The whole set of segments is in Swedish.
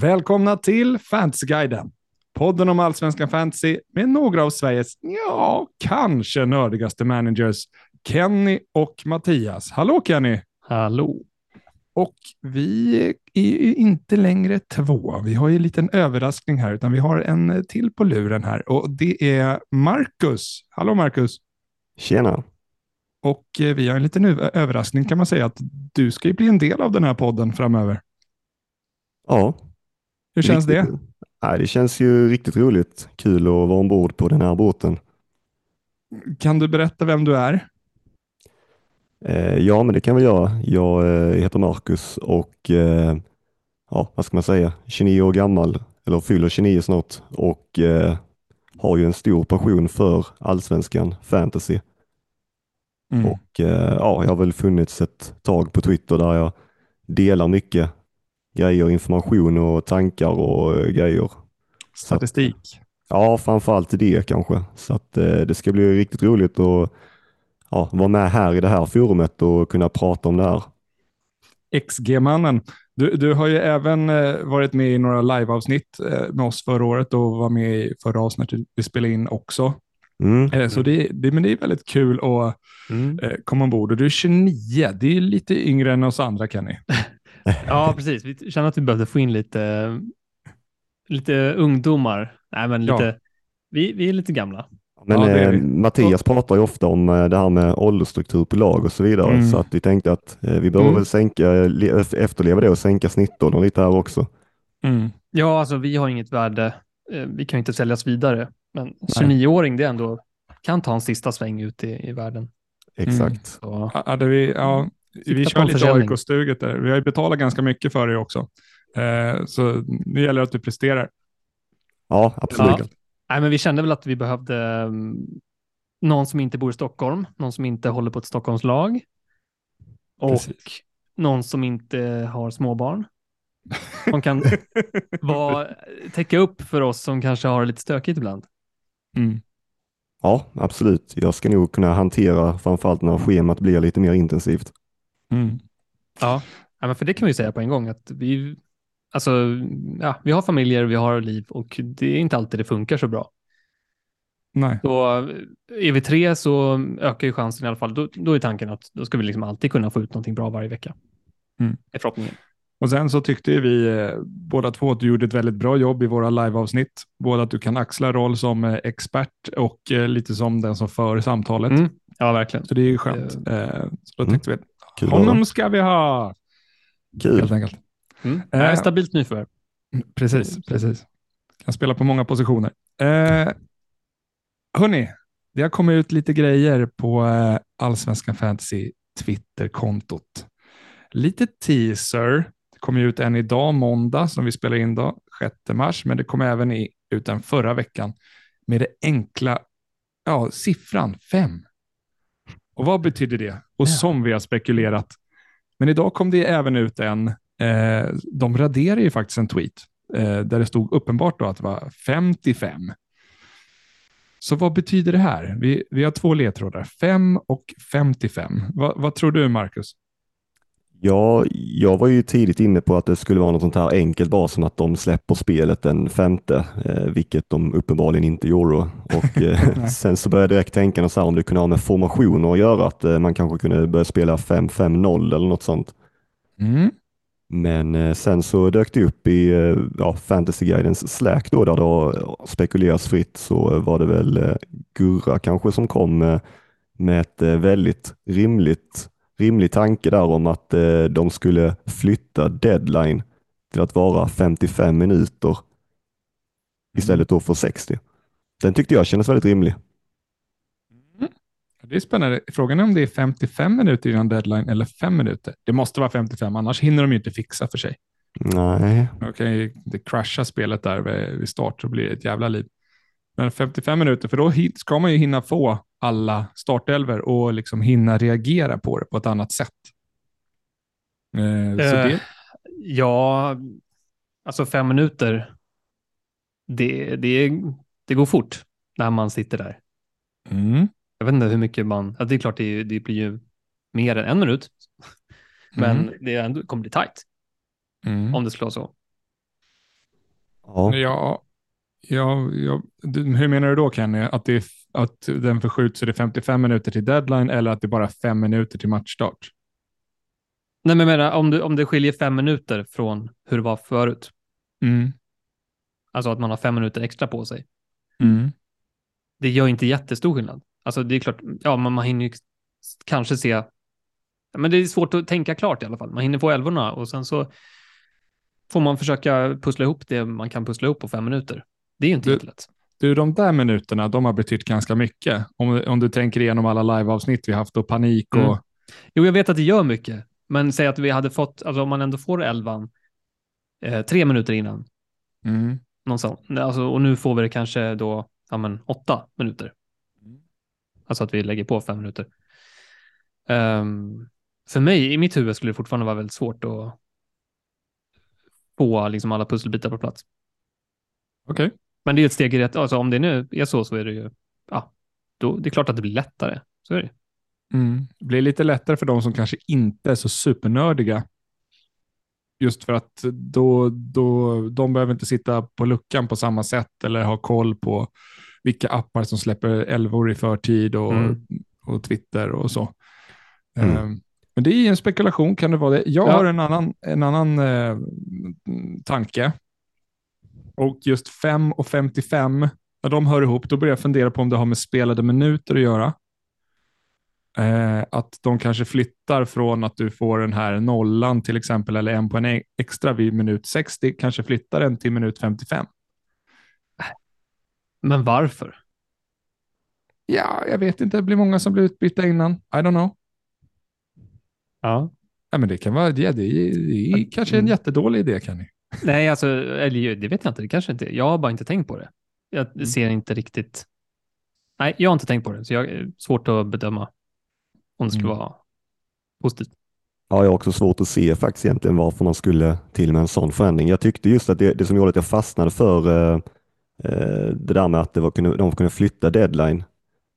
Välkomna till Fantasyguiden. Podden om allsvenskan fantasy med några av Sveriges, ja, kanske nördigaste managers, Kenny och Mattias. Hallå Kenny! Hallå! Och vi är ju inte längre två. Vi har ju en liten överraskning här, utan vi har en till på luren här och det är Marcus. Hallå Marcus! Tjena! Och eh, vi har en liten överraskning kan man säga att du ska ju bli en del av den här podden framöver. Ja. Hur känns riktigt, det? Nej, det känns ju riktigt roligt. Kul att vara ombord på den här båten. Kan du berätta vem du är? Eh, ja, men det kan vi göra. Jag eh, heter Marcus och eh, ja, vad ska man säga, 29 år gammal, eller fyller 29 snart och har ju en stor passion för allsvenskan, fantasy. Mm. Och ja, jag har väl funnits ett tag på Twitter där jag delar mycket grejer, information och tankar och eh, grejer. Statistik. Ja, framförallt det kanske. Så att eh, det ska bli riktigt roligt att ja, vara med här i det här forumet och kunna prata om det här. XG-mannen. Du, du har ju även eh, varit med i några liveavsnitt eh, med oss förra året och var med i förra avsnittet vi spelade in också. Mm. Eh, så det, det, men det är väldigt kul att Mm. eh, komma ombord. Och du är 29, det är lite yngre än oss andra Kenny. Ja, precis. Vi känner att vi behövde få in lite, lite ungdomar. Nej, men Ja. lite, vi, vi är lite gamla. Men Ja, eh. Mattias pratar ju ofta om eh, det här med åldersstruktur på lag och så vidare, Mm. så att vi tänkte att eh, vi behöver Mm. väl sänka, le- efterleva det och sänka snittåldern lite här också. Mm. Ja, alltså vi har inget värde. Eh, Vi kan ju inte säljas vidare. Men 29-åring, det är ändå, kan ta en sista sväng ut i, i världen. Exakt. Så, Hade vi, ja, vi kör lite. AIK-stuget där. Vi har ju betalat ganska mycket för det också. Eh, så nu gäller det att du presterar. Ja, absolut. Ja. Nej, men vi kände väl att vi behövde um, någon som inte bor i Stockholm, någon som inte håller på ett Stockholmslag och Precis. någon som inte har småbarn. Som kan vara, täcka upp för oss som kanske har det lite stökigt ibland. Mm. Ja, absolut. Jag ska nog kunna hantera framförallt när schemat blir lite mer intensivt. Mm. Ja, men för det kan vi säga på en gång att vi, alltså, ja, vi har familjer, vi har liv och det är inte alltid det funkar så bra. Nej. Så eh, är vi tre så ökar ju chansen i alla fall. Då, då är tanken att då ska vi liksom alltid kunna få ut någonting bra varje vecka. Mm. Är förhoppningen. Och sen så tyckte vi eh, båda två att du gjorde ett väldigt bra jobb i våra liveavsnitt. Både att du kan axla roll som eh, expert och eh, lite som den som för samtalet. Mm. Ja, verkligen. Så det är ju skönt. Eh, så då Mm. tänkte vi Kul honom ska vi ha. Kul. Helt enkelt. Mm. Eh, stabilt nyförvärv. Precis, precis. Kan spela på många positioner. Eh, hörni, det har kommit ut lite grejer på eh, Allsvenskan Fantasy Twitter-kontot. Lite teaser. Det kom ju ut en idag, måndag, som vi spelar in då, 6 mars, men det kom även i, ut en förra veckan med det enkla ja, siffran 5. Och vad betyder det? Och Ja. som vi har spekulerat. Men idag kom det även ut en, eh, de raderade ju faktiskt en tweet eh, där det stod uppenbart då att det var 55. Så vad betyder det här? Vi, vi har två ledtrådar, 5 och 55. Va, vad tror du, Marcus? Ja, jag var ju tidigt inne på att det skulle vara något sånt här enkelt, bara som att de släpper spelet den femte, eh, vilket de uppenbarligen inte gjorde. Och eh, sen så började jag direkt tänka så här, om det kunde ha med formationer att göra, att eh, man kanske kunde börja spela 5-5-0 eller något sånt. Mm. Men eh, sen så dök det upp i eh, ja, Fantasy-guidens Slack då, där det har spekulerats fritt, så var det väl eh, Gurra kanske som kom med ett väldigt rimligt, rimlig tanke där om att eh, de skulle flytta deadline till att vara 55 minuter istället då för 60. Den tyckte jag kändes väldigt rimlig. Det är spännande. Frågan är om det är 55 minuter innan deadline eller 5 minuter. Det måste vara 55, annars hinner de ju inte fixa för sig. Nej, Okej, det crashar spelet där vid start så blir det ett jävla liv. Men 55 minuter, för då ska man ju hinna få alla startelver och liksom hinna reagera på det på ett annat sätt. Eh, så Eh, det, Ja, alltså fem minuter. Det, det, det går fort när man sitter där. mm, Jag vet inte hur mycket man, ja, det är klart det, det blir ju mer än en minut. Men Mm. det ändå, kommer bli tajt mm. om det vara så. Ja, Ja, ja, ja. Du, hur menar du då Kenny? Att, det att den förskjuts så det är 55 minuter till deadline eller att det är bara fem minuter till matchstart? Nej, men menar, om, det, om det skiljer fem minuter från hur det var förut, Mm. alltså att man har fem minuter extra på sig, Mm. det gör inte jättestor skillnad. Alltså det är klart, ja, man, man hinner ju kanske se, men det är svårt att tänka klart i alla fall. Man hinner få älvorna och sen så får man försöka pussla ihop det man kan pussla ihop på fem minuter. Det är ju inte Du- jättelätt. Du, de där minuterna, de har betytt ganska mycket. Om, om du tänker igenom alla liveavsnitt vi haft och panik och... Mm. Jo, jag vet att det gör mycket, men säg att vi hade fått, alltså om man ändå får elvan eh, tre minuter innan, Mm. någonstans, alltså, och nu får vi det kanske då, ja men åtta minuter. Alltså att vi lägger på fem minuter. Ehm, för mig, i mitt huvud skulle det fortfarande vara väldigt svårt att få liksom alla pusselbitar på plats. Okej. Men det är ett steg i rätt, alltså om det nu är så så är det ju, ja, då, det är klart att det blir lättare. Så är det. Mm. Det blir lite lättare för de som kanske inte är så supernördiga. Just för att då, då, de behöver inte sitta på luckan på samma sätt eller ha koll på vilka appar som släpper älvor i förtid och, Mm. och Twitter och så. Mm. Eh, Men det är en spekulation, kan det vara det? Jag Ja. har en annan, en annan eh, tanke. Och just 5 och 55, när de hör ihop, då börjar jag fundera på om det har med spelade minuter att göra. Eh, att de kanske flyttar från att du får den här nollan till exempel, eller en poäng extra vid minut 60, kanske flyttar den till minut 55. Men varför? Ja, jag vet inte, det blir många som blir utbytta innan. I don't know. Ja. Ja, men det kan vara, ja, det är, det är kanske en jättedålig idé, Kenny. Nej, alltså, eller det vet jag inte, det kanske inte, jag har bara inte tänkt på det. Jag Mm. ser inte riktigt, nej, jag har inte tänkt på det, så jag är svårt att bedöma om det skulle Mm. vara positivt. Ja, jag har också svårt att se faktiskt egentligen varför man skulle till med en sån förändring. Jag tyckte just att det, det som gjorde att jag fastnade för eh, eh, det där med att det var, kunde, de kunde flytta deadline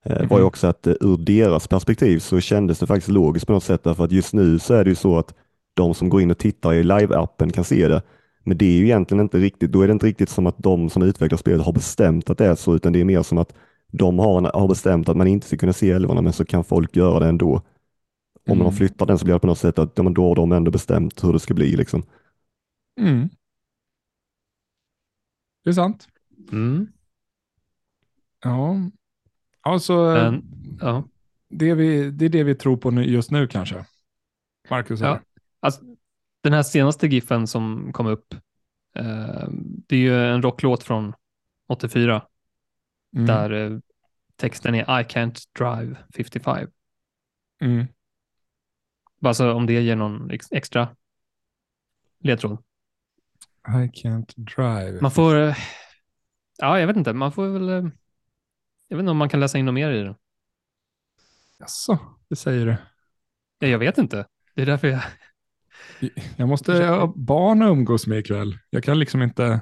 eh, var ju Mhm. också att eh, ur deras perspektiv så kändes det faktiskt logiskt på något sätt därför att just nu så är det ju så att de som går in och tittar i live-appen kan se det. Men det är ju egentligen inte riktigt, då är det inte riktigt som att de som utvecklar spelet har bestämt att det är så, utan det är mer som att de har, har bestämt att man inte ska kunna se älvorna, men så kan folk göra det ändå. Om man Mm. flyttar den så blir det på något sätt att ja, då har de ändå bestämt hur det ska bli. Liksom. Mm. Det är sant. Mm. Ja. Alltså, Men, ja. det, är vi, det är det vi tror på nu, just nu kanske. Marcus? Ja. Alltså, den här senaste giffen som kom upp, eh, det är ju en rocklåt från 84 Mm. där eh, texten är I can't drive 55. Mm. Bara så om det ger någon ex- extra ledtråd. I can't drive. Man får, eh, ja jag vet inte, man får väl, eh, jag vet inte om man kan läsa in något mer i den. Jaså, det säger du. Ja, jag vet inte. Det är därför jag, Jag måste ha barn att umgås med ikväll. Jag kan liksom inte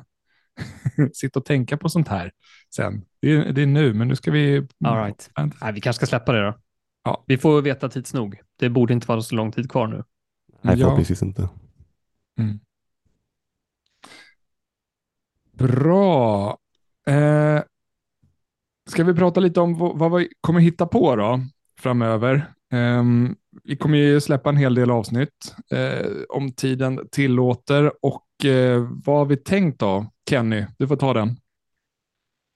sitta och tänka på sånt här sen. Det är, det är nu, men nu ska vi... all right. Nej, vi kanske ska släppa det då. Ja. Vi får veta tids nog. Det borde inte vara så lång tid kvar nu. Nej, Ja. förhoppningsvis inte. Mm. Bra. Eh, ska vi prata lite om vad, vad vi kommer hitta på då framöver? Ehm, vi kommer ju släppa en hel del avsnitt eh, om tiden tillåter och eh, vad har vi tänkt då? Kenny, du får ta den.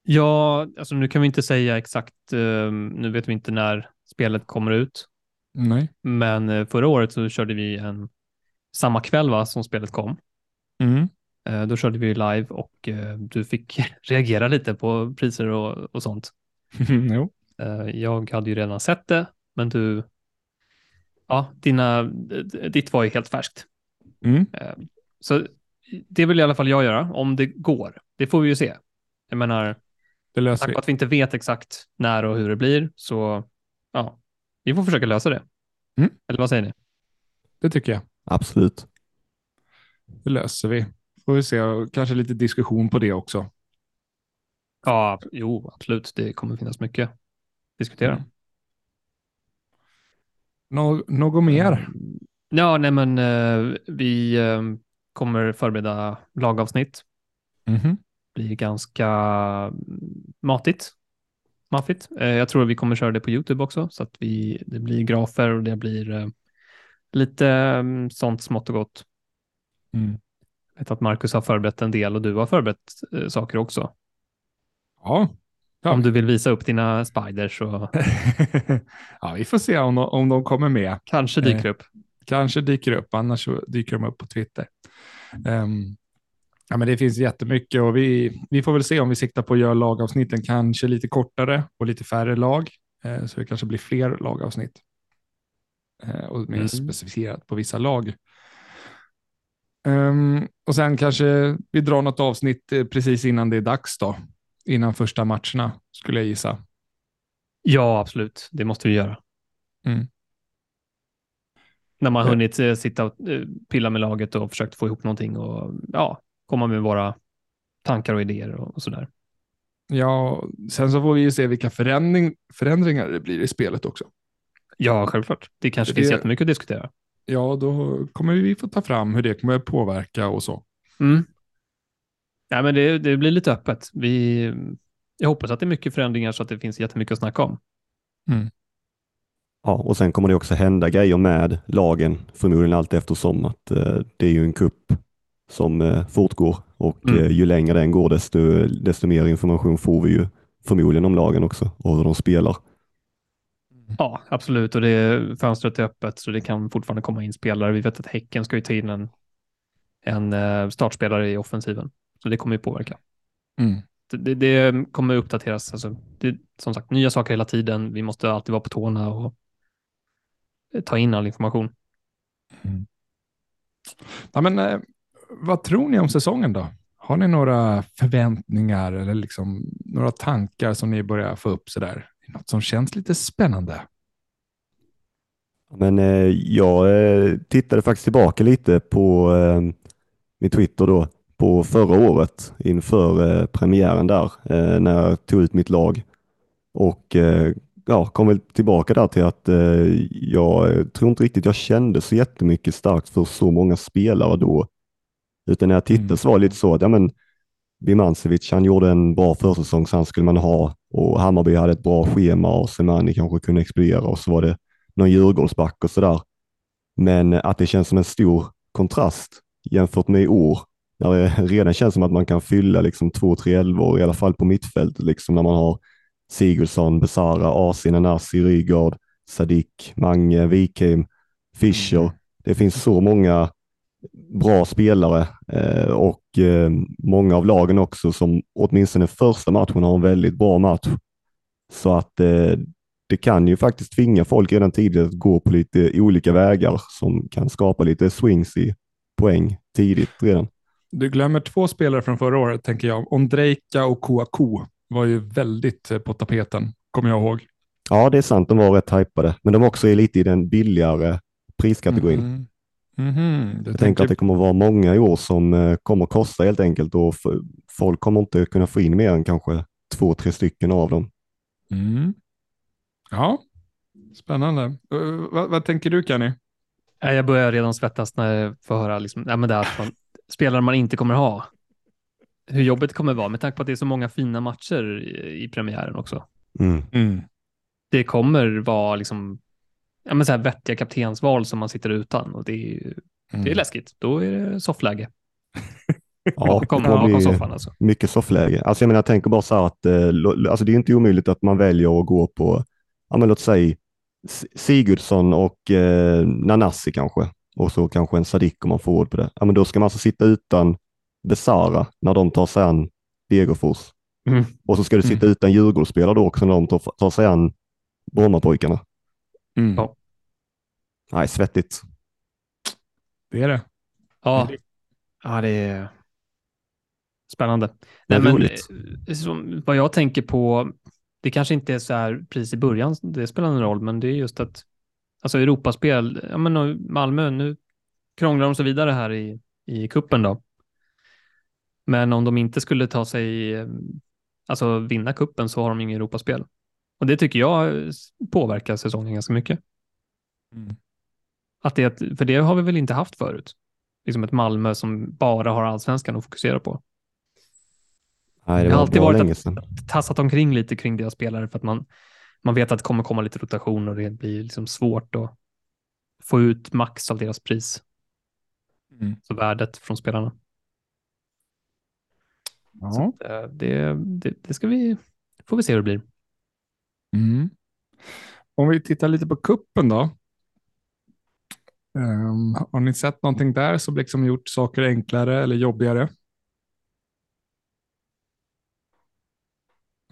Ja, alltså nu kan vi inte säga exakt, eh, nu vet vi inte när spelet kommer ut, Nej. men eh, förra året så körde vi en samma kväll va, som spelet kom. Mm. Då körde vi live och du fick reagera lite på priser och, och sånt. jo. Jag hade ju redan sett det, men du, ja, dina, ditt var ju helt färskt. Mm. Eh, så det vill i alla fall jag göra, om det går. Det får vi ju se. Jag menar, Det löser tack vare att vi inte vet exakt när och hur det blir, så ja, vi får försöka lösa det. Mm. Eller vad säger ni? Det tycker jag. Absolut. Det löser vi. Får vi se, och kanske lite diskussion på det också. Ja, jo, absolut. Det kommer finnas mycket att diskutera. Mm. Nå- något mer? Mm. Ja, nej men eh, vi eh, kommer förbereda lagavsnitt Mhm. blir ganska matigt. Maffigt. Eh, Jag tror att vi kommer köra det på YouTube också, så att vi, det blir grafer och det blir eh, lite mm, sånt smått och gott. Mm. Jag vet att Marcus har förberett en del och du har förberett saker också. Ja. Ja. Om du vill visa upp dina spiders och ja, vi får se om de, om de kommer med. kanske dyker upp. Kanske dyker upp, annars dyker de upp på Twitter. Ehm, ja, men det finns jättemycket och vi, vi får väl se om vi siktar på att göra lagavsnitten kanske lite kortare och lite färre lag. Eh, så det kanske blir fler lagavsnitt. Eh, och mer Mm. specificerat på vissa lag. Ehm, och sen kanske vi drar något avsnitt eh, precis innan det är dags då. Innan första matcherna skulle jag gissa. Ja, absolut. Det måste vi göra. Mm. När man Ja. hunnit eh, sitta och eh, pilla med laget och försökt få ihop någonting och ja, komma med våra tankar och idéer och, och sådär. Ja, sen så får vi ju se vilka förändring, förändringar det blir i spelet också. Ja, självklart. Det kanske Det- finns jättemycket att diskutera. Ja, då kommer vi få ta fram hur det kommer påverka och så. Mm. Ja, men det, det blir lite öppet. Vi, jag hoppas att det är mycket förändringar så att det finns jättemycket att snacka om. Ja, och sen kommer det också hända grejer med lagen, förmodligen allt eftersom att eh, det är ju en kupp som eh, fortgår och Mm. eh, ju längre den går desto, desto mer information får vi ju förmodligen om lagen också och hur de spelar. Ja, absolut. Och det, fönstret är öppet så det kan fortfarande komma in spelare. Vi vet att Häcken ska ju ta in en, en eh, startspelare i offensiven. Så det kommer ju påverka. Mm. Det, det, kommer uppdateras. Alltså, det, som sagt, nya saker hela tiden. Vi måste alltid vara på tårna och eh, ta in all information. Ja, men, eh, vad tror ni om säsongen då? Har ni några förväntningar eller liksom några tankar som ni börjar få upp sådär? Något som känns lite spännande? Men eh, jag tittade faktiskt tillbaka lite på eh, min Twitter då på förra året inför eh, premiären där eh, när jag tog ut mitt lag och eh, ja, kom väl tillbaka där till att eh, jag tror inte riktigt jag kände så jättemycket starkt för så många spelare då. Utan när jag tittade Mm. så var det lite så att ja, men Bimancevic, han gjorde en bra försäsong så han skulle man ha och Hammarby hade ett bra schema och Semani kanske kunde explodera och så var det någon Djurgårdsback och sådär. Men att det känns som en stor kontrast jämfört med i år när det redan känns som att man kan fylla liksom två, tre elvor i alla fall på mittfältet liksom när man har Sigurdsson, Besara, Asin, Nanasi, Rygaard, Sadik, Mange, Wikheim, Fischer. Mm. Det finns så många bra spelare eh, och eh, många av lagen också som åtminstone första matchen har en väldigt bra match. Så att eh, det kan ju faktiskt tvinga folk redan tidigt att gå på lite olika vägar som kan skapa lite swings i poäng tidigt redan. Du glömmer två spelare från förra året, tänker jag. Ondrejka och Kouakou var ju väldigt eh, på tapeten, kommer jag ihåg. Ja, det är sant, de var rätt hypade, men de också är lite i den billigare priskategorin. Mhm. Mhm, du Jag tänker att det kommer vara många i år som eh, kommer att kosta helt enkelt och f- folk kommer inte kunna få in mer än kanske två, tre stycken av dem. Mm. Ja, spännande. Eh, vad, vad tänker du Kenny? Jag börjar redan svettas när jag får höra liksom, nej, men det här att man, spelare man inte kommer ha. Hur jobbigt det kommer vara med tanke på att det är så många fina matcher i, i premiären också. Mm. Det kommer vara liksom, ja, men så här vettiga kaptensval som man sitter utan och det är, Mm. det är läskigt. Då är det soffläge. Ja, det kommer bakom soffan alltså. mycket soffläge. Alltså jag menar, jag tänker bara så här att eh, alltså det är inte omöjligt att man väljer att gå på, ja men låt säga Sigurdsson och eh, Nanasi kanske och så kanske en Sadik om man får råd på det. Ja men då ska man alltså sitta utan Besara när de tar sig an Degerfors. Mm. Och så ska du sitta utan Djurgårdsspelare då också när de tar, tar sig an Brommapojkarna. Mm. Ja. Nej, svettigt. Det är det. Ja. ja, det är spännande. Nej, men, roligt. eh, som, vad jag tänker på, det kanske inte är så här pris i början, det spelar ingen roll, men det är just att alltså Europaspel, ja men Malmö, nu krånglar de sig vidare här i, i kuppen då. Men om de inte skulle ta sig, eh, alltså vinna kuppen så har de ingen Europaspel. Och det tycker jag påverkar säsongen ganska mycket. Mm. Att det, för det har vi väl inte haft förut. Liksom ett Malmö som bara har allsvenskan att fokusera på. Nej, det Det har alltid varit att- tassat omkring lite kring deras spelare för att man, man vet att det kommer komma lite rotation och det blir liksom svårt att få ut max av deras pris, Mm. så värdet från spelarna. Ja. Eh, Det, det, det ska vi, får vi se hur det blir. Mm. Om vi tittar lite på kuppen då. Ehm, har ni sett någonting där som liksom gjort saker enklare eller jobbigare?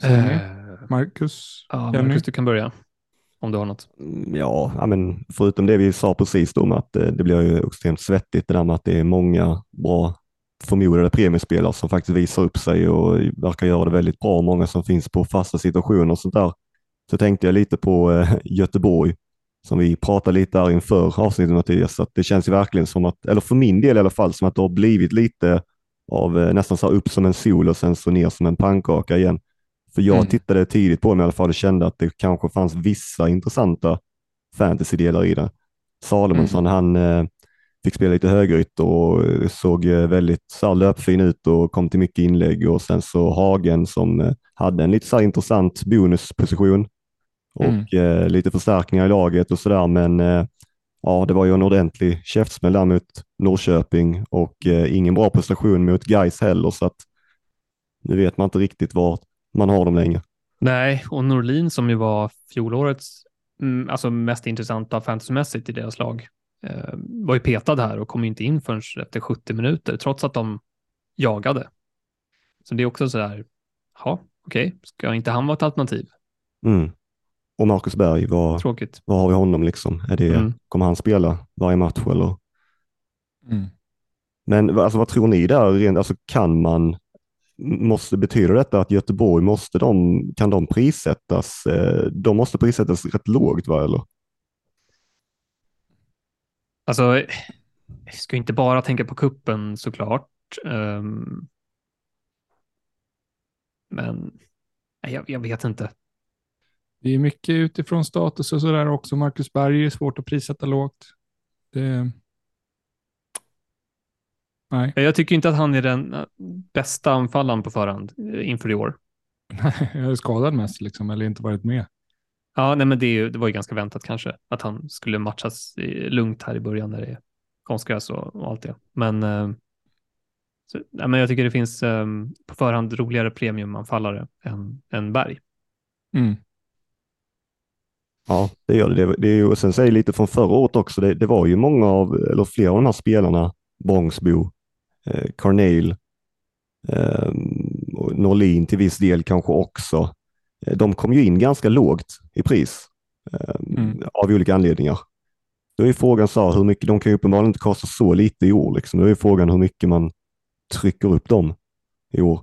Eh, Marcus? Ja, Jenny? Marcus, du kan börja om du har något. Mm, Ja, ja, men förutom det vi sa precis då med att eh, det blir ju extremt svettigt det där med att det är många bra förmodade premiespelare som faktiskt visar upp sig och verkar göra det väldigt bra. Många som finns på fasta situationer och sånt där. Så tänkte jag lite på eh, Göteborg som vi pratade lite där inför avsnittet Mattias. Att det känns ju verkligen som att, eller för min del i alla fall, som att det har blivit lite av eh, nästan så här upp som en sol och sen så ner som en pannkaka igen. För jag Mm. tittade tidigt på dem i alla fall och kände att det kanske fanns vissa intressanta fantasy-delar i det. Salomonsson, han eh, fick spela lite högerytter och eh, såg eh, väldigt så här, löpfin ut och kom till mycket inlägg och sen så Hagen som hade en lite så här, intressant bonusposition och Mm. eh, lite förstärkningar i laget och sådär men eh, ja, det var ju en ordentlig käftsmäll där mot Norrköping och eh, ingen bra prestation mot Gais heller så att nu vet man inte riktigt var man har dem längre. Nej, och Norlin som ju var fjolårets mm, alltså mest intressanta fantasymässigt i deras lag eh, var ju petad här och kom ju inte in förrän efter 70 minuter trots att de jagade. Så det är också så här, ja, okej, ska inte han vara ett alternativ? Mm. Och Marcus Berg, vad, Tråkigt. vad har vi honom liksom? Är det, Mm. Kommer han spela varje match eller? Mm. Men alltså, vad tror ni där? Alltså, kan man, måste, betyder detta att Göteborg, måste de, kan de prissättas? Eh, de måste prissättas rätt lågt va, eller? Alltså, jag ska inte bara tänka på kuppen såklart. Ehm, men jag, jag vet inte. Det är mycket utifrån status och sådär också. Marcus Berg är svårt att prissätta lågt. Det... Nej, Jag tycker inte att han är den eh, bästa anfallaren på förhand eh, inför i år. jag är skadad mest liksom, eller inte varit med. Ja, nej, men det, är ju- det var ju ganska väntat kanske att han skulle matchas i- lugnt här i början när det är konstgräs och, och allt det. Men, eh, så, nej, men jag tycker det finns eh, på förhand roligare premiumanfallare än, än Berg. Mm. Ja, det gör det. det, det är ju, och sen säger lite från förra året också, det, det var ju många av, eller flera av de här spelarna, Bångsbo, eh, Carneil, eh, Norlin till viss del kanske också. Eh, de kom ju in ganska lågt i pris eh, Mm. av olika anledningar. Då är frågan så hur mycket, de kan ju uppenbarligen inte kosta så lite i år. Liksom. Då är frågan hur mycket man trycker upp dem i år.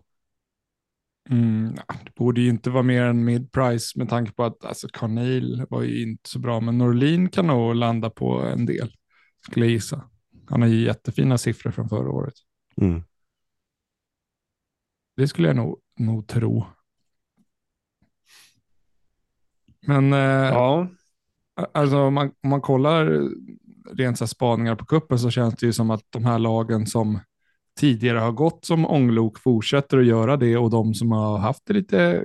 Mm, det borde ju inte vara mer än mid-price med tanke på att alltså, Carneil var ju inte så bra, men Norlin kan nog landa på en del, skulle jag gissa. Han har ju jättefina siffror från förra året. Mm. Det skulle jag nog, nog tro. Men eh, Ja, alltså, om, man, om man kollar rent så spaningar på kuppen så känns det ju som att de här lagen som tidigare har gått som ånglok fortsätter att göra det och de som har haft det lite,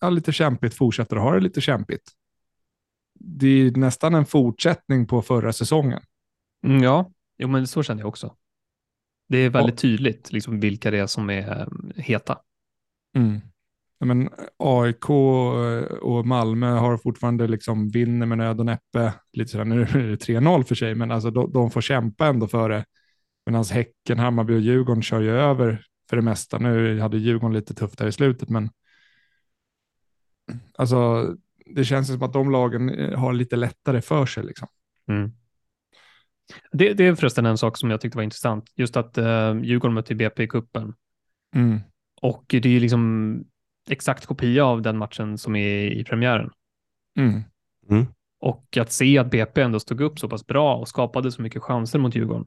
ja, lite kämpigt fortsätter att ha det lite kämpigt. Det är nästan en fortsättning på förra säsongen. mm, ja. Jo, men så känner jag också. Det är väldigt tydligt liksom, vilka det är som är eh, heta. Mm. Men AIK och Malmö har fortfarande liksom vinner med nöd och näppe. Lite sådär, nu är det 3-0 för sig, men alltså de, de får kämpa ändå för det. Medan Häcken, Hammarby och Djurgården kör ju över för det mesta. Nu hade Djurgården lite tufft där i slutet, men alltså det känns som att de lagen eh, har lite lättare för sig. Liksom. Mm. Det, det är förresten en sak som jag tyckte var intressant. Just att eh, Djurgården mötte BP i kuppen Mm. Och det är ju liksom exakt kopia av den matchen som är i premiären. Mm. Mm. Och att se att BP ändå stod upp så pass bra och skapade så mycket chanser mot Djurgården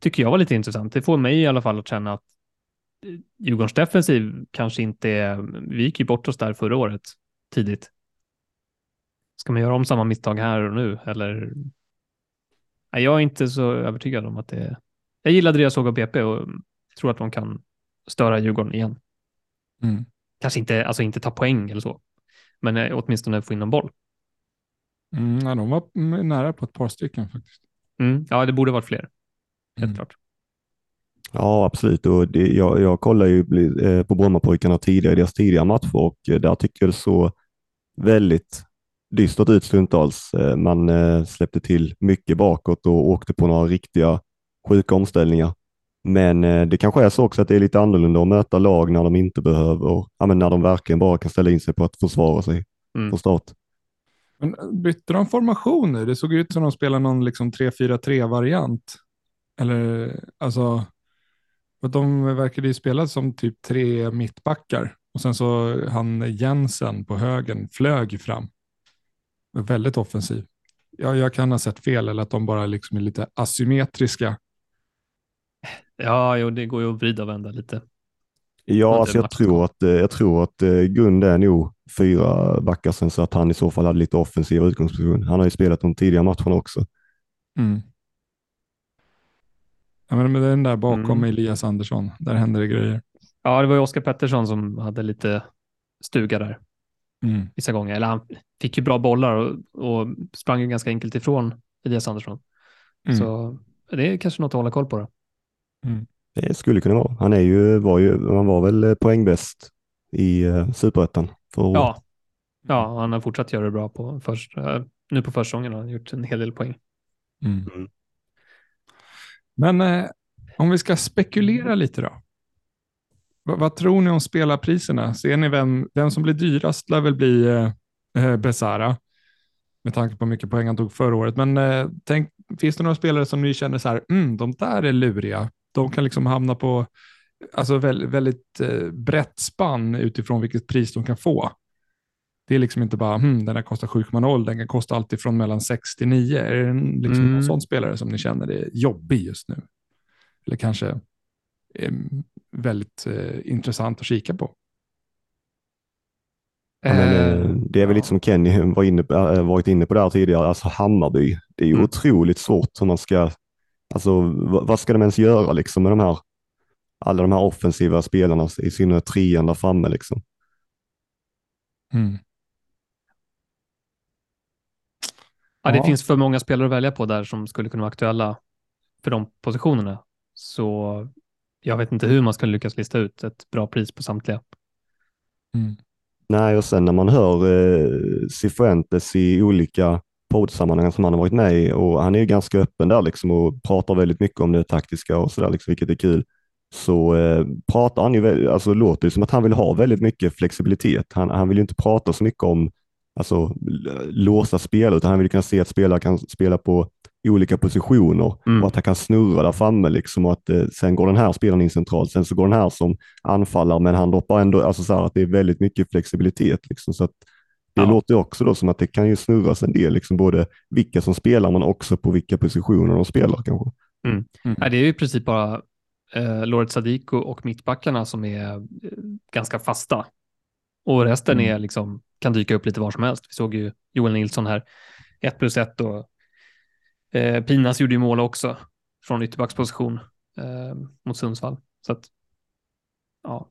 tycker jag var lite intressant. Det får mig i alla fall att känna att eh, Djurgårdens defensiv kanske inte är... Vi gick ju bort oss där förra året tidigt. Ska man göra om samma misstag här och nu eller? Nej, jag är inte så övertygad om att det... Jag gillade det jag såg av BP och tror att de kan störa Djurgården igen. Mm. Kanske inte, alltså inte ta poäng eller så, men eh, åtminstone få in en boll. Mm, ja, de var nära på ett par stycken faktiskt. Mm. Ja, det borde varit fler. Helt Mm. klart. Ja, absolut. Och det, jag, jag kollar ju eh, på Brommapojkarna tidigare, deras tidigare matcher och eh, där tycker jag det så väldigt dystert ut stundtals. Eh, Man eh, släppte till mycket bakåt och åkte på några riktiga sjuka omställningar. Men eh, det kanske är så också att det är lite annorlunda att möta lag när de inte behöver, ja, men när de verkligen bara kan ställa in sig på att försvara sig Mm. från start. Men bytte de formationer? Det såg ut som de spelade någon liksom 3-4-3-variant. Eller alltså, för de verkade ju spela som typ tre mittbackar. Och sen så han Jensen på högen flög fram. Väldigt offensiv. Ja, jag kan ha sett fel eller att de bara liksom är lite asymmetriska. Ja, jo, det går ju att vrida och vända lite. Ja, alltså jag, match. tror att, eh, jag tror att eh, Gund är nog fyra backar sen så att han i så fall hade lite offensiv utgångsposition. Han har ju spelat de tidiga matcherna också. Mm. Ja, men med den där bakom Mm. Elias Andersson, där händer det grejer. Ja, det var ju Oskar Pettersson som hade lite stuga där Mm. vissa gånger. Eller han fick ju bra bollar och, och sprang ju ganska enkelt ifrån Elias Andersson. Mm. Så det är kanske något att hålla koll på. Då. Det skulle kunna vara. Han är ju, var ju, han var väl eh, poängbäst i uh, superettan. förra året. Ja. ja, han har fortsatt göra det bra på först, eh, nu på försäsongen har han gjort en hel del poäng. Mm. Mm. Men eh, om vi ska spekulera lite då. Va- vad tror ni om spelarpriserna? Ser ni vem, vem som blir dyrast lär väl bli eh, eh, Besara. Med tanke på hur mycket poäng han tog förra året. Men eh, tänk, finns det några spelare som ni känner så här, mm, de där är luriga. De kan liksom hamna på alltså väldigt, väldigt eh, brett spann utifrån vilket pris de kan få. Det är liksom inte bara, hmm, den här kostar 7,0, den kan kosta allt ifrån mellan 6 till 9. Är det liksom Mm. någon sån spelare som ni känner är jobbig just nu? Eller kanske väldigt eh, intressant att kika på? Ja, men, Eh, eh, det är väl lite som Kenny var inne, varit inne på där tidigare, alltså Hammarby. Det är ju Mm. otroligt svårt hur man ska, alltså vad, vad ska de ens göra liksom med de här, alla de här offensiva spelarna, i synnerhet trean där framme liksom. Mm. Ja, det Ja. finns för många spelare att välja på där som skulle kunna vara aktuella för de positionerna. Så jag vet inte hur man ska lyckas lista ut ett bra pris på samtliga. Mm. Nej, och sen när man hör eh, Cifuentes i olika poddsammanhang som han har varit med i och han är ju ganska öppen där liksom och pratar väldigt mycket om det taktiska och sådär, liksom, vilket är kul. Så eh, pratar han ju, väl- alltså låter det som att han vill ha väldigt mycket flexibilitet. Han, han vill ju inte prata så mycket om alltså, l- låsta spel, utan han vill kunna se att spelare kan spela på olika positioner Mm. och att han kan snurra där framme liksom och att eh, sen går den här spelaren in centralt, sen så går den här som anfallare, men han droppar ändå, alltså så här att det är väldigt mycket flexibilitet liksom, så att det Ja. låter också då som att det kan ju snurras en del, liksom både vilka som spelar men också på vilka positioner de spelar kanske. Nej, det är ju i princip bara eh, Loret Sadiko och mittbackarna som är eh, ganska fasta. Och resten Mm. är liksom, kan dyka upp lite var som helst. Vi såg ju Joel Nilsson här, 1 plus 1 och eh, Pinas gjorde ju mål också från ytterbacksposition eh, mot Sundsvall. Så att ja,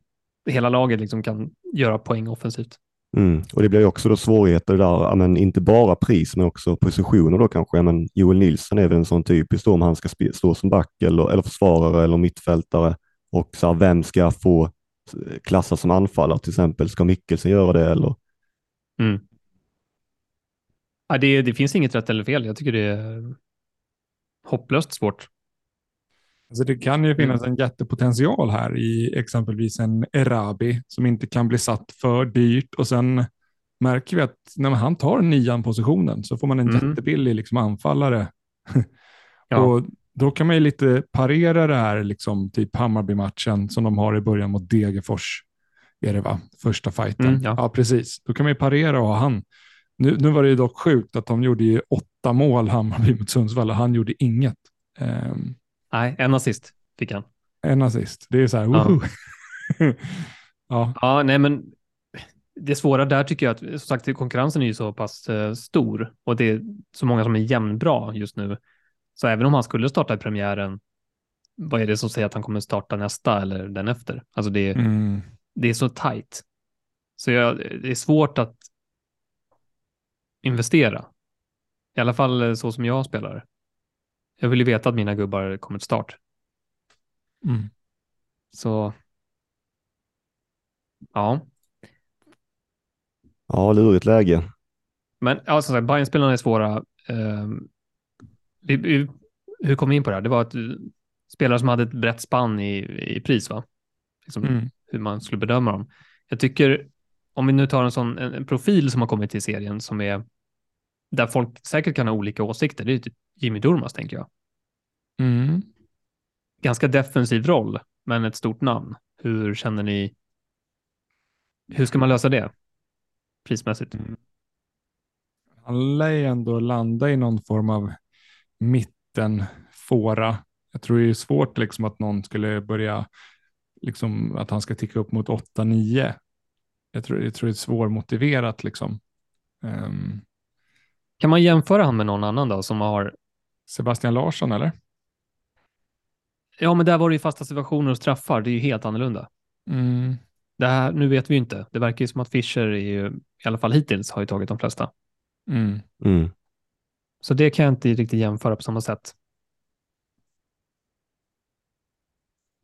hela laget liksom kan göra poäng offensivt. Mm. Och det blir också då svårigheter där, ja, men inte bara pris men också positioner då kanske. Ja, men Joel Nilsson är väl en sån typisk då om han ska stå som back eller, eller försvarare eller mittfältare. Och så här, vem ska få eh, klassas som anfallare till exempel? Ska Mikkelsen göra det eller? Ja, det, det finns inget rätt eller fel. Jag tycker det är hopplöst svårt. Alltså det kan ju finnas en jättepotential här i exempelvis en Erabi som inte kan bli satt för dyrt och sen märker vi att när han tar nian positionen så får man en Mm. jättebillig liksom anfallare. Ja. och då kan man ju lite parera det här, liksom, typ Hammarby-matchen som de har i början mot Degerfors. Är det va? Första fighten. Mm, ja. ja. precis. Då kan man ju parera och ha han. Nu, nu var det ju dock sjukt att de gjorde ju åtta mål Hammarby mot Sundsvall och han gjorde inget. Ehm, Nej, en assist fick han. en assist. Det är så här, Ja. ja. Ja, nej, men det svåra där tycker jag att som sagt konkurrensen är ju så pass eh, stor och det är så många som är jämnbra just nu. Så även om han skulle starta i premiären, vad är det som säger att han kommer starta nästa eller den efter? Alltså det, Mm. det är så tajt. Så jag, det är svårt att investera. I alla fall så som jag spelar. Jag vill ju veta att mina gubbar kommer till start. Mm. Så ja, Ja, lurigt läge. men ja, som sagt, Bayern-spelarna är svåra. Ehm, vi, vi, hur kom vi in på det här? Det var att eh, spelare som hade ett brett spann i, i pris, va? Liksom, Mm. hur man skulle bedöma dem. Jag tycker, om vi nu tar en sån en, en profil som har kommit till serien som är där folk säkert kan ha olika åsikter, det är typ Jimmy Durmaz, tänker jag. Mm. Ganska defensiv roll, men ett stort namn. Hur känner ni? Hur ska man lösa det prismässigt? Han lär ju ändå landa i någon form av mittenfåra. Jag tror det är svårt liksom att någon skulle börja, liksom att han ska ticka upp mot 8-9. Jag tror, jag tror det är svårmotiverat liksom. Ehm, Kan man jämföra han med någon annan då som har Sebastian Larsson eller? Ja, men där var det ju fasta situationer och straffar. Det är ju helt annorlunda. Mm. Det här, nu vet vi ju inte. Det verkar ju som att Fischer är ju, i alla fall hittills, har ju tagit de flesta. Mm. Mm. Så det kan jag inte riktigt jämföra på samma sätt.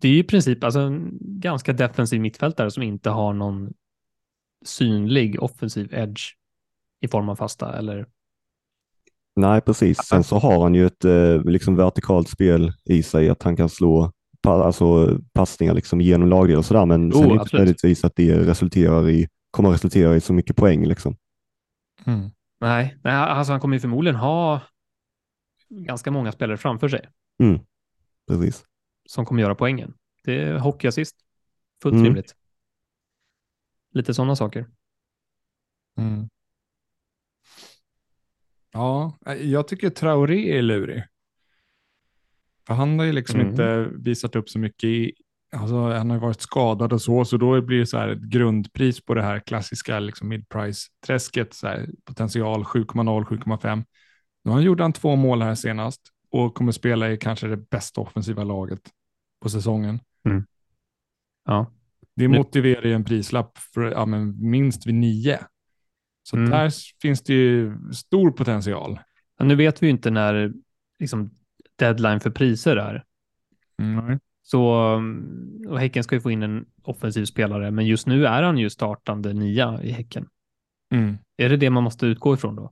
Det är ju i princip alltså, en ganska defensiv mittfältare som inte har någon synlig offensiv edge i form av fasta eller Nej, precis. Sen så har han ju ett eh, liksom vertikalt spel i sig, att han kan slå pa alltså, passningar liksom genom lagdel och sådär, men Jo, sen är det inte nödvändigtvis att det resulterar i, kommer att resultera i så mycket poäng. Liksom. Mm. Nej, nej alltså han kommer ju förmodligen ha ganska många spelare framför sig Mm. Precis. som kommer göra poängen. Det är hockeyassist. Fullt Mm. rimligt. Lite sådana saker. Mm. Ja, jag tycker Traoré är lurig. För han har ju liksom Mm. inte visat upp så mycket i, alltså han har ju varit skadad och så, så då blir det så här ett grundpris på det här klassiska liksom mid-price-träsket, så här, potential 7,0, 7,5. Nu han gjorde han två mål här senast och kommer spela i kanske det bästa offensiva laget på säsongen. Ja. Det motiverar ju en prislapp för ja, minst vid nio. Så Mm. där finns det ju stor potential. Men nu vet vi ju inte när liksom, deadline för priser är. Mm. Så, mm, och Häcken ska ju få in en offensiv spelare, men just nu är han ju startande nia i Häcken. Mm. Är det det man måste utgå ifrån då? Att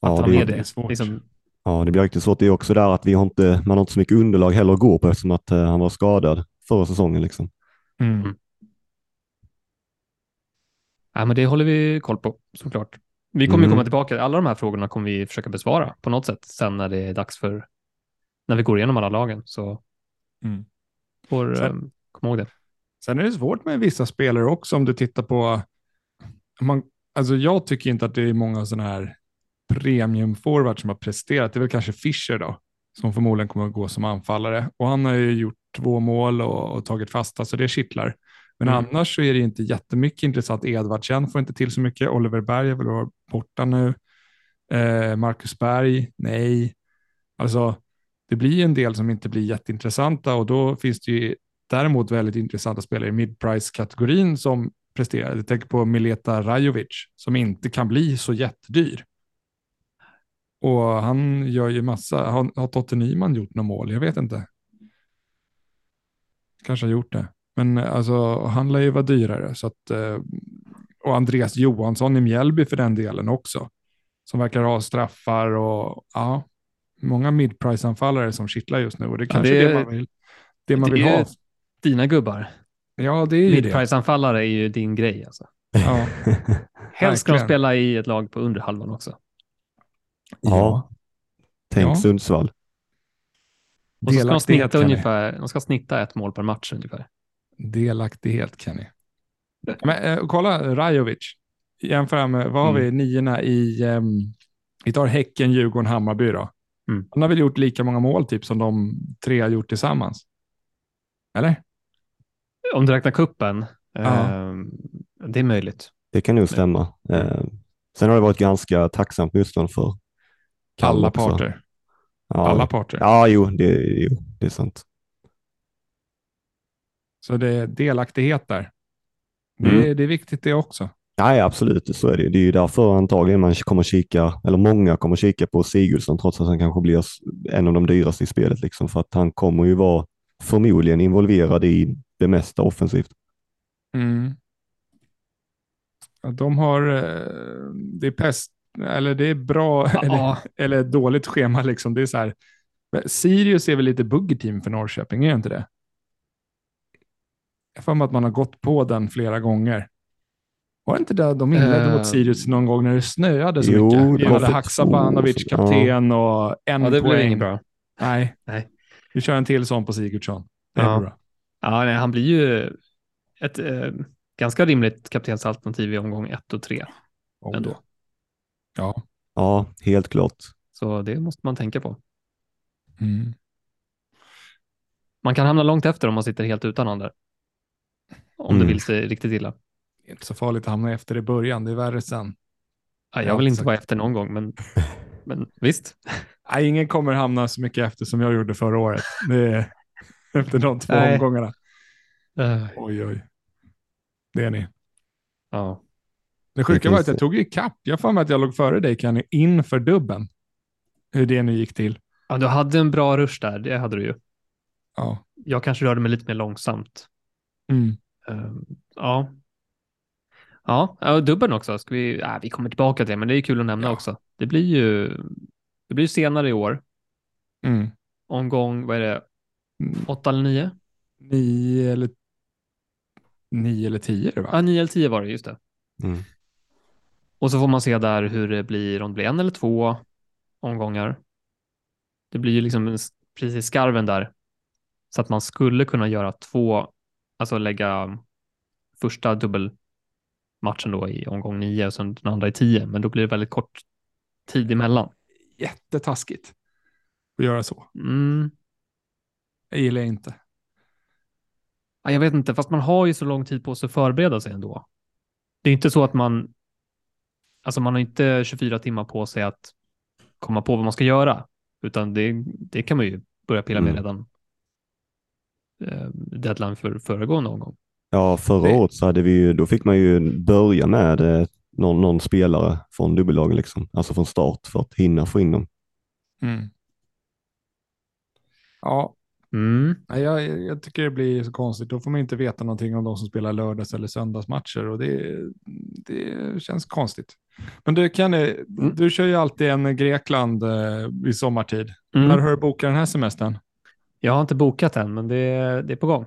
Ja, han det, är det är det? svårt. Liksom, ja, det blir riktigt svårt. Det är också där att vi har inte, man har inte så mycket underlag heller att gå på eftersom att eh, han var skadad förra säsongen. Liksom. Mm. Ja, men det håller vi koll på såklart. Vi kommer Mm. komma tillbaka. Alla de här frågorna kommer vi försöka besvara på något sätt sen när det är dags för när vi går igenom alla lagen. Så Mm. får Så- um, kom ihåg det. Sen är det svårt med vissa spelare också om du tittar på, man, alltså jag tycker inte att det är många sådana här premiumforwards som har presterat. Det är väl kanske Fischer då, som förmodligen kommer att gå som anfallare. Och han har ju gjort två mål och, och tagit fasta, så det kittlar. Men Mm. annars så är det inte jättemycket intressant. Edvardsen får inte till så mycket. Oliver Berg är väl borta nu. Eh, Marcus Berg, nej. Alltså, det blir en del som inte blir jätteintressanta och då finns det ju däremot väldigt intressanta spelare i mid-price-kategorin som presterar. Jag tänker på Mileta Rajovic som inte kan bli så jättedyr. Och han gör ju massa, har, har Totte Nyman gjort några mål? Jag vet inte. Kanske har gjort det. Men alltså, han lär ju vara dyrare. Så att, eh, och Andreas Johansson i Mjällby för den delen också. Som verkar ha straffar och ja, många mid-price-anfallare som kittlar just nu. Och det kanske det är det man vill, det man det vill ha. Dina gubbar. Ja, det är ju. Midprice-anfallare är ju din grej alltså. Ja. Helst ska de spela i ett lag på under halvan också. Ja. Tänk Ja. Sundsvall. Och så ska de snitta ungefär, de ska snitta ett mål per match ungefär. Delaktighet, Kenny. Men eh, kolla Rajovic. Jämför med, vad har Mm. vi, niorna i, ehm, vi tar Häcken, Djurgården, Hammarby då. Mm. Han har väl gjort lika många mål typ som de tre har gjort tillsammans. Eller? Om du räknar kuppen, Ja. ehm, det är möjligt. Det kan nog stämma. Eh, sen har det varit ganska tacksamt motstånd för Kalle Alla parter. Ja. Alla parter. Ja, jo det, jo, det är sant. Så det är delaktighet där. Det, Mm. är, det är viktigt det också. Nej, absolut, så är det. Det är ju därför antagligen man kommer kika, eller många kommer kika på Sigurdsson trots att han kanske blir en av de dyraste i spelet. Liksom, för att han kommer ju vara förmodligen involverad i det mesta offensivt. Mm. Ja, De har, eh, det är pest, eller det är bra, eller, Ja, eller dåligt schema liksom. Det är så här, Sirius är väl lite buggerteam för Norrköping, är det inte det? Jag har att man har gått på den flera gånger. Var det inte det de inledde Eh, mot Sirius någon gång när det snöade så jo, mycket? var hade för Haksabanovic kapten och en ja det poäng. inget bra. Nej. Nej. vi kör en till sån på Sigurdsson. Det är Ja. bra. Ja, nej, han blir ju ett eh, ganska rimligt kaptensalternativ i omgång ett och tre Oh, ändå. Ja. Ja, helt klart. Så det måste man tänka på. Mm. Man kan hamna långt efter om man sitter helt utan han där. Om Mm. det vill sig riktigt illa. Det är inte så farligt att hamna efter i början, det är värre sen. Ja, Ja, jag vill inte vara efter någon gång, men, men visst. Nej, ingen kommer hamna så mycket efter som jag gjorde förra året. Det är efter de två Nej. omgångarna. Eh, Oj, oj. Det är ni. ja. Det sjuka var att jag tog i kapp. Jag för mig att jag låg före dig, Kenny, inför dubben. Hur det nu gick till. ja, du hade en bra rush där, det hade du ju. Ja. Jag kanske rörde mig lite mer långsamt. Mm. Eh, ja. Ja, och dubben också. Ska vi, ja, vi kommer tillbaka till det, men det är kul att nämna Ja. också. Det blir ju det blir senare i år. Mm. Omgång, vad är det, Mm. åtta eller nio? Nio eller nio eller tio är det va? Ja, nio eller tio var det, just det. Mm. Och så får man se där hur det blir, om det blir en eller två omgångar. Det blir ju liksom precis skarven där. Så att man skulle kunna göra två, alltså lägga första dubbelmatchen då i omgång nio och sen den andra i tio. Men då blir det väldigt kort tid emellan. Jättetaskigt att göra så. Mm. Jag gillar jag inte. Ja, jag vet inte, fast man har ju så lång tid på sig att förbereda sig ändå. Det är inte så att man, alltså man har inte 24 timmar på sig att komma på vad man ska göra, utan det, det kan man ju börja pilla med Mm. redan deadline för föregående omgång. Ja, förra Det- året så hade vi ju, då fick man ju börja med eh, någon, någon spelare från dubbellagen, liksom. alltså från start för att hinna få in dem. Mm. Ja, Mm. nej, jag, jag tycker det blir så konstigt. Då får man inte veta någonting om de som spelar lördags eller söndagsmatcher och det, det känns konstigt. Men du Kenny, du kör ju alltid en Grekland eh, i sommartid. Mm. När har du bokat den här semestern? Jag har inte bokat än, men det, det är på gång.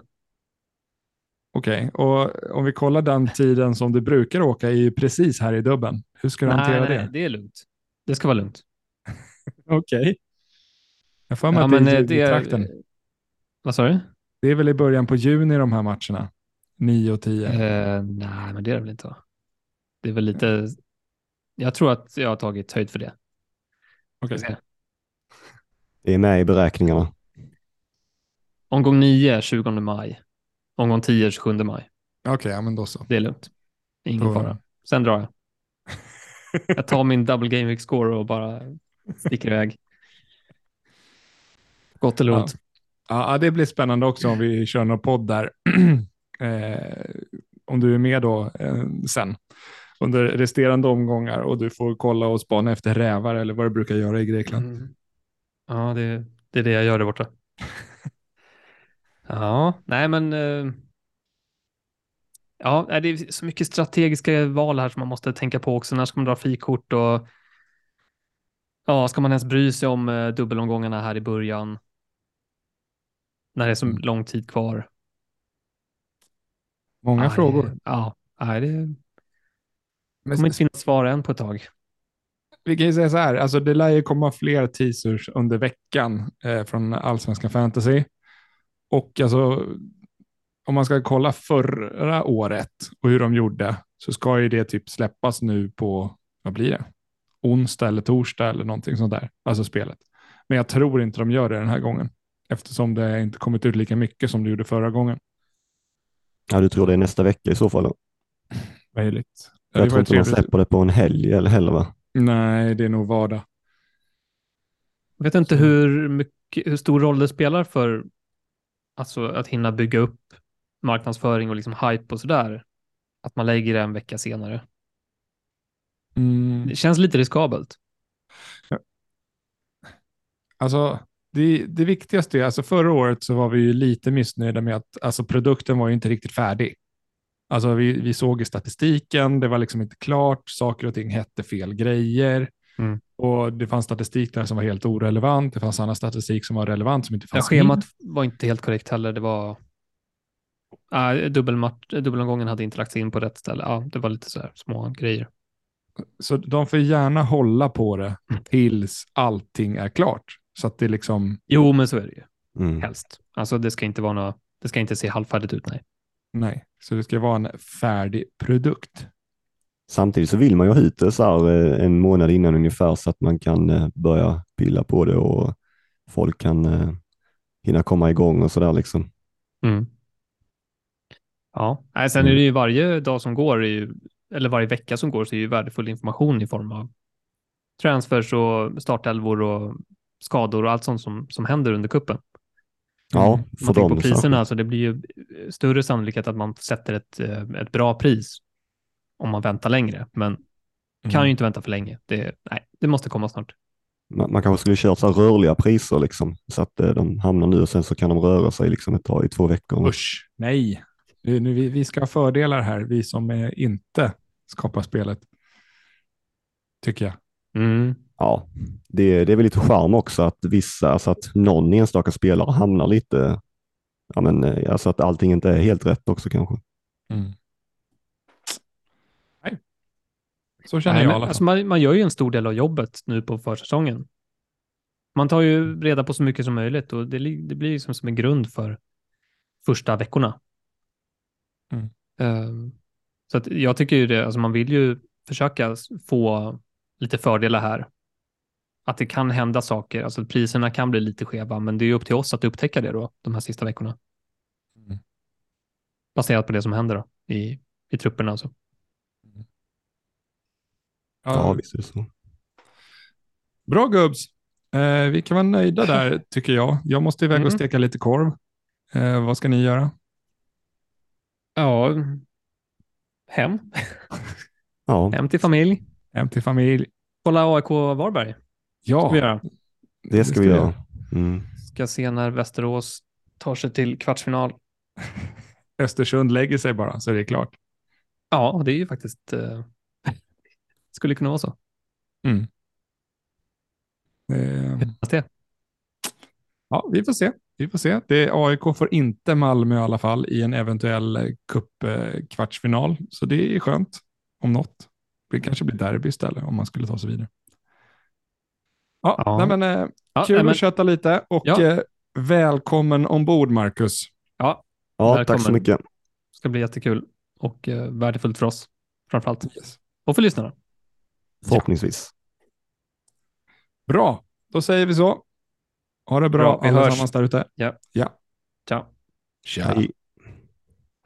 Okej, och om vi kollar den tiden som du brukar åka är ju precis här i dubben. Hur ska du hantera nej, det? det är lugnt. Det ska vara lugnt. Okej. Jag får mig Ja, att det är eh, det är, trakten. vad sa du? Det är väl i början på juni de här matcherna? 9 och 10. Eh, nej, men det är det väl inte. va? Det är väl lite, jag tror att jag har tagit höjd för det. Okej. Se. Det är med i beräkningarna. Omgång 9, 20 maj. Omgång 10, 27 maj. Okej, ja, men då så. Det är lugnt. Ingen Då- fara. Sen drar jag. Jag tar min double game week score och bara sticker iväg. Gott eller Ja. ont. Ja, det blir spännande också om vi kör någon podd där. eh, om du är med då eh, sen under resterande omgångar och du får kolla och spana efter rävar eller vad du brukar göra i Grekland. Mm. Ja, det, det är det jag gör där borta. Ja, nej men. eh, Ja, det är så mycket strategiska val här som man måste tänka på också. När ska man dra frikort och ja, ska man ens bry sig om eh, dubbelomgångarna här i början? När det är så Mm. lång tid kvar. Många Nej, frågor. Ja, nej, det Men kommer inte finnas svar än på ett tag. vi kan ju säga så här, alltså det lär ju komma fler teasers under veckan eh, från Allsvenskan Fantasy. Och alltså, om man ska kolla förra året och hur de gjorde så ska ju det typ släppas nu på, vad blir det? Onsdag eller torsdag eller någonting sånt där, alltså spelet. Men jag tror inte de gör det den här gången eftersom det inte kommit ut lika mycket som det gjorde förra gången. Ja, du tror det är nästa vecka i så fall? Möjligt. Jag tror inte de trevligt. släpper det på en helg eller heller va? Nej, det är nog vardag. Jag vet inte hur, mycket, hur stor roll det spelar för alltså, att hinna bygga upp marknadsföring och liksom hype och sådär, att man lägger det en vecka senare. Mm. Det känns lite riskabelt. Alltså, det, det viktigaste är, alltså förra året så var vi ju lite missnöjda med att alltså produkten var ju inte riktigt färdig. Alltså vi, vi såg i statistiken, det var liksom inte klart, saker och ting hette fel grejer. Mm. Och det fanns statistik där som var helt orelevant, det fanns annan statistik som var relevant som inte Ja, fanns schemat var inte helt korrekt heller. Det var... Ja, dubbelmatch, dubbelomgången hade inte lagts in på rätt ställe. Ja, det var lite så här små grejer. Så de får gärna hålla på det Mm. tills allting är klart. Så att det liksom, Jo, men så är det ju. Mm. Helst. Alltså det ska inte vara något, det ska inte se halvfärdigt ut, nej. nej, så det ska vara en färdig produkt. Samtidigt så vill man ju ha ut det så här eh, en månad innan ungefär så att man kan eh, börja pilla på det och folk kan eh, hinna komma igång och sådär liksom. Mm. Ja, nej, sen är det ju varje dag som går, eller varje vecka som går, så är ju värdefull information i form av transfers och startelvor och skador och allt sånt som, som händer under kuppen. Ja, Mm. för Man dem på priserna, särskilt. så det blir ju större sannolikhet att man sätter ett, ett bra pris om man väntar längre. Men kan Mm. ju inte vänta för länge. Det, nej, det måste komma snart. Man, man kanske skulle köra så här rörliga priser liksom, så att eh, de hamnar nu och sen så kan de röra sig liksom ett tag i två veckor. Usch, nej. Nu, nu, vi, vi ska ha fördelar här, vi som är inte skapar spelet. Tycker jag. Mm. Ja, det, det är väl lite charm också att vissa, alltså att någon enstaka spelare hamnar lite, ja men eh, alltså att allting inte är helt rätt också kanske. Mm. Nej. Så känner Nej, jag men, alltså, man, man gör ju en stor del av jobbet nu på försäsongen. Man tar ju reda på så mycket som möjligt och det, det blir liksom som en grund för första veckorna. Mm. Ehm, så att jag tycker ju det, alltså man vill ju försöka få lite fördelar här. Att det kan hända saker, alltså priserna kan bli lite skeva, men det är ju upp till oss att upptäcka det då, de här sista veckorna. Mm. Baserat på det som händer då, i, i trupperna alltså. Ja, visst är det så. bra gubbs. Eh, vi kan vara nöjda där tycker jag. Jag måste iväg och Mm. steka lite korv. Eh, vad ska ni göra? Ja, hem. Ja, Hem till familj. Hem till familj? Kolla AIK Varberg. Ja, Ska vi göra. det ska vi göra. Mm. Ska se när Västerås tar sig till kvartsfinal. Östersund lägger sig bara så är det klart. Ja, det är ju faktiskt... Eh, skulle kunna vara så. Mm. Eh, det. ja, vi får se. Vi får se. Det, AIK får inte Malmö i alla fall i en eventuell cup-kvartsfinal. Så det är skönt om något. Det kanske blir derby istället om man skulle ta sig vidare. Ja, Ja. Nej, men, eh, Ja, kul nej, men, att köta lite och Ja. eh, välkommen ombord Marcus. ja, Ja, Välkommen. tack så mycket. ska bli jättekul och eh, värdefullt för oss framförallt. Yes. Och för lyssnarna. Förhoppningsvis. Bra, då säger vi så. Ha det bra, Bra, vi allesammans hörs. där ute. Ja. ja. Ciao. Tja. Hej.